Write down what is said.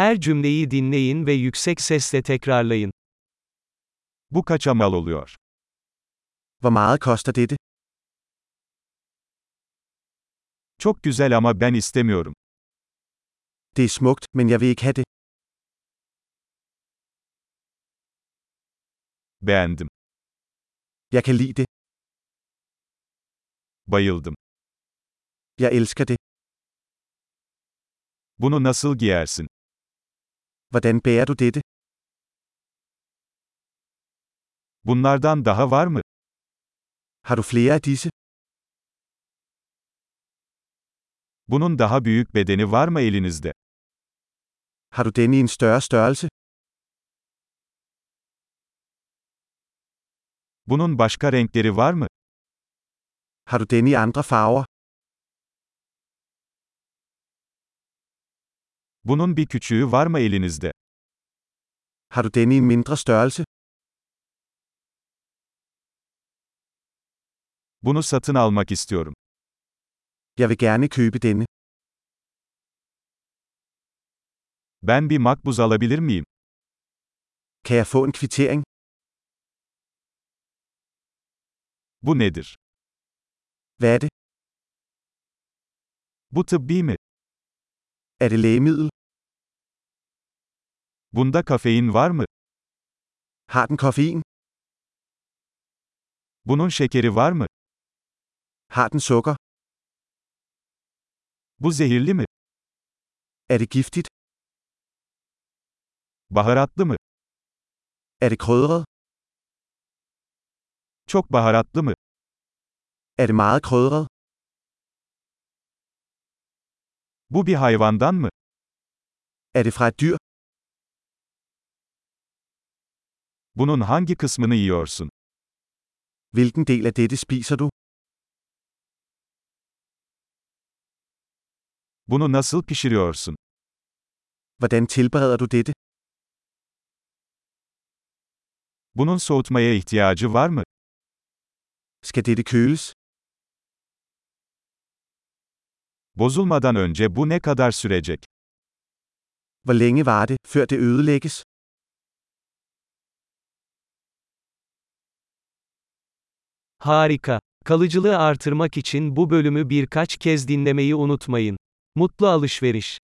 Her cümleyi dinleyin ve yüksek sesle tekrarlayın. Bu kaça mal oluyor? Hvor meget koster dette? Çok güzel ama ben istemiyorum. Det er smukt, men jeg vil ikke have det. Beğendim. Jeg kan lide det. Bayıldım. Jeg elsker det. Bunu nasıl giyersin? Hvordan bærer du dette? Bunlardan daha var mı? Har du flere af disse? Bunun daha büyük bedeni var mı elinizde? Har du denne i en større størrelse? Bunun başka renkleri var mı? Har du denne i andre farver? Bunun bir küçüğü var mı elinizde? Har du denne i mindre størrelse? Bunu satın almak istiyorum. Jeg vil gerne købe denne. Ben bir makbuz alabilir miyim? Kan jeg få en kvittering? Bu nedir? Hvad er det? Bu tıbbi mi? Er det lægemiddel? Bunda kafein var mı? Har den koffein? Bunun şekeri var mı? Har den sukker? Bu zehirli mi? Er det giftigt? Baharatlı mı? Er det krydret? Çok baharatlı mı? Er det meget krydret? Bu bir hayvandan mı? Er det fra et dyr? Bunun hangi kısmını yiyorsun? Hvilken del af dette spiser du? Bunu nasıl pişiriyorsun? Hvordan tilbereder du dette? Bunun soğutmaya ihtiyacı var mı? Skal dette køles? Bozulmadan önce bu ne kadar sürecek? Hvor længe var det, før det ødelægges? Harika. Kalıcılığı artırmak için bu bölümü birkaç kez dinlemeyi unutmayın. Mutlu alışveriş.